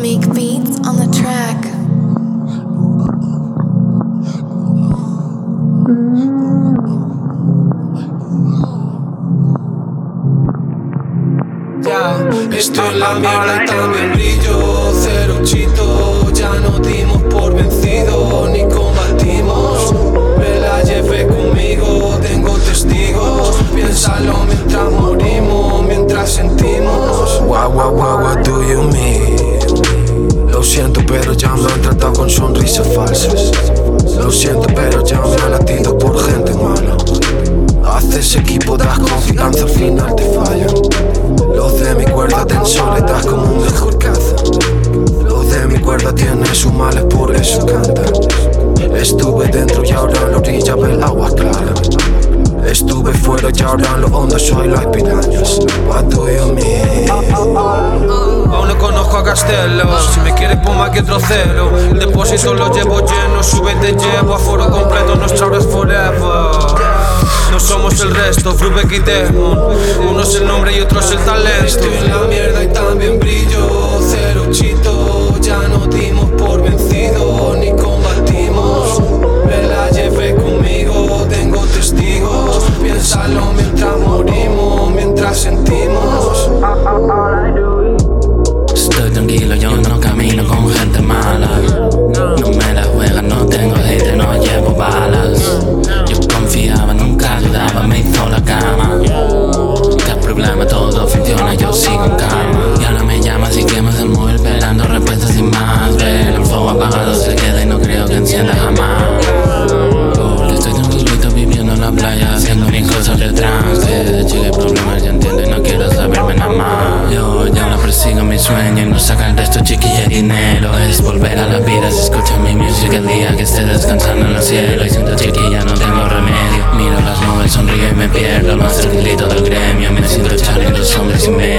Make beats on the track. Ya, esto es la mierda y también brillo. Cero chito, ya no dimos por vencido ni combatimos. Me la llevé conmigo, tengo testigos. Piénsalo mientras morimos, mientras sentimos. What, what, what, what do you mean? Lo siento, pero ya me han tratado con sonrisas falsas. Lo siento, pero ya me han latido por gente mala. Haces equipo, das confianza, al final te fallan. Los de mi cuerda ten soledad como un mejor caza. Los de mi cuerda tienen sus males, por eso cantan. Estuve dentro y ahora en la orilla del agua clara. Estuve fuera y ahora lo hondo soy las pirañas. Si me quieres puma que trocero El depósito lo llevo lleno Sube te llevo. A foro completo Nuestra hora es forever. No somos el resto, Frubeck y Demon Uno es el nombre y otro es el talento. Estoy en la mierda y también brillo. Cero chito, ya no dimos por vencido Ni combatimos. Me la llevé conmigo, tengo testigos. Piénsalo mientras morimos, mientras sentimos de trance. Chica problemas, ya entiendo y no quiero saberme nada más. Yo ya no persigo mi sueño y no sacar de esto chiquilla dinero. Es volver a la vida si escucho mi música el día que esté descansando en el cielo. Y siento chiquilla, no tengo remedio. Miro las nubes, sonrío y me pierdo. Más tranquilito del gremio, me siento Charlie en dos hombres y medio.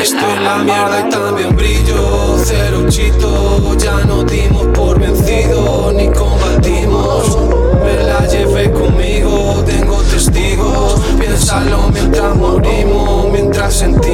Estoy en la mierda y también brillo. Cero chito, ya no dimos por vencido Ni combatimos. Me la llevé conmigo, tengo testigos. Piénsalo mientras morimos, mientras sentimos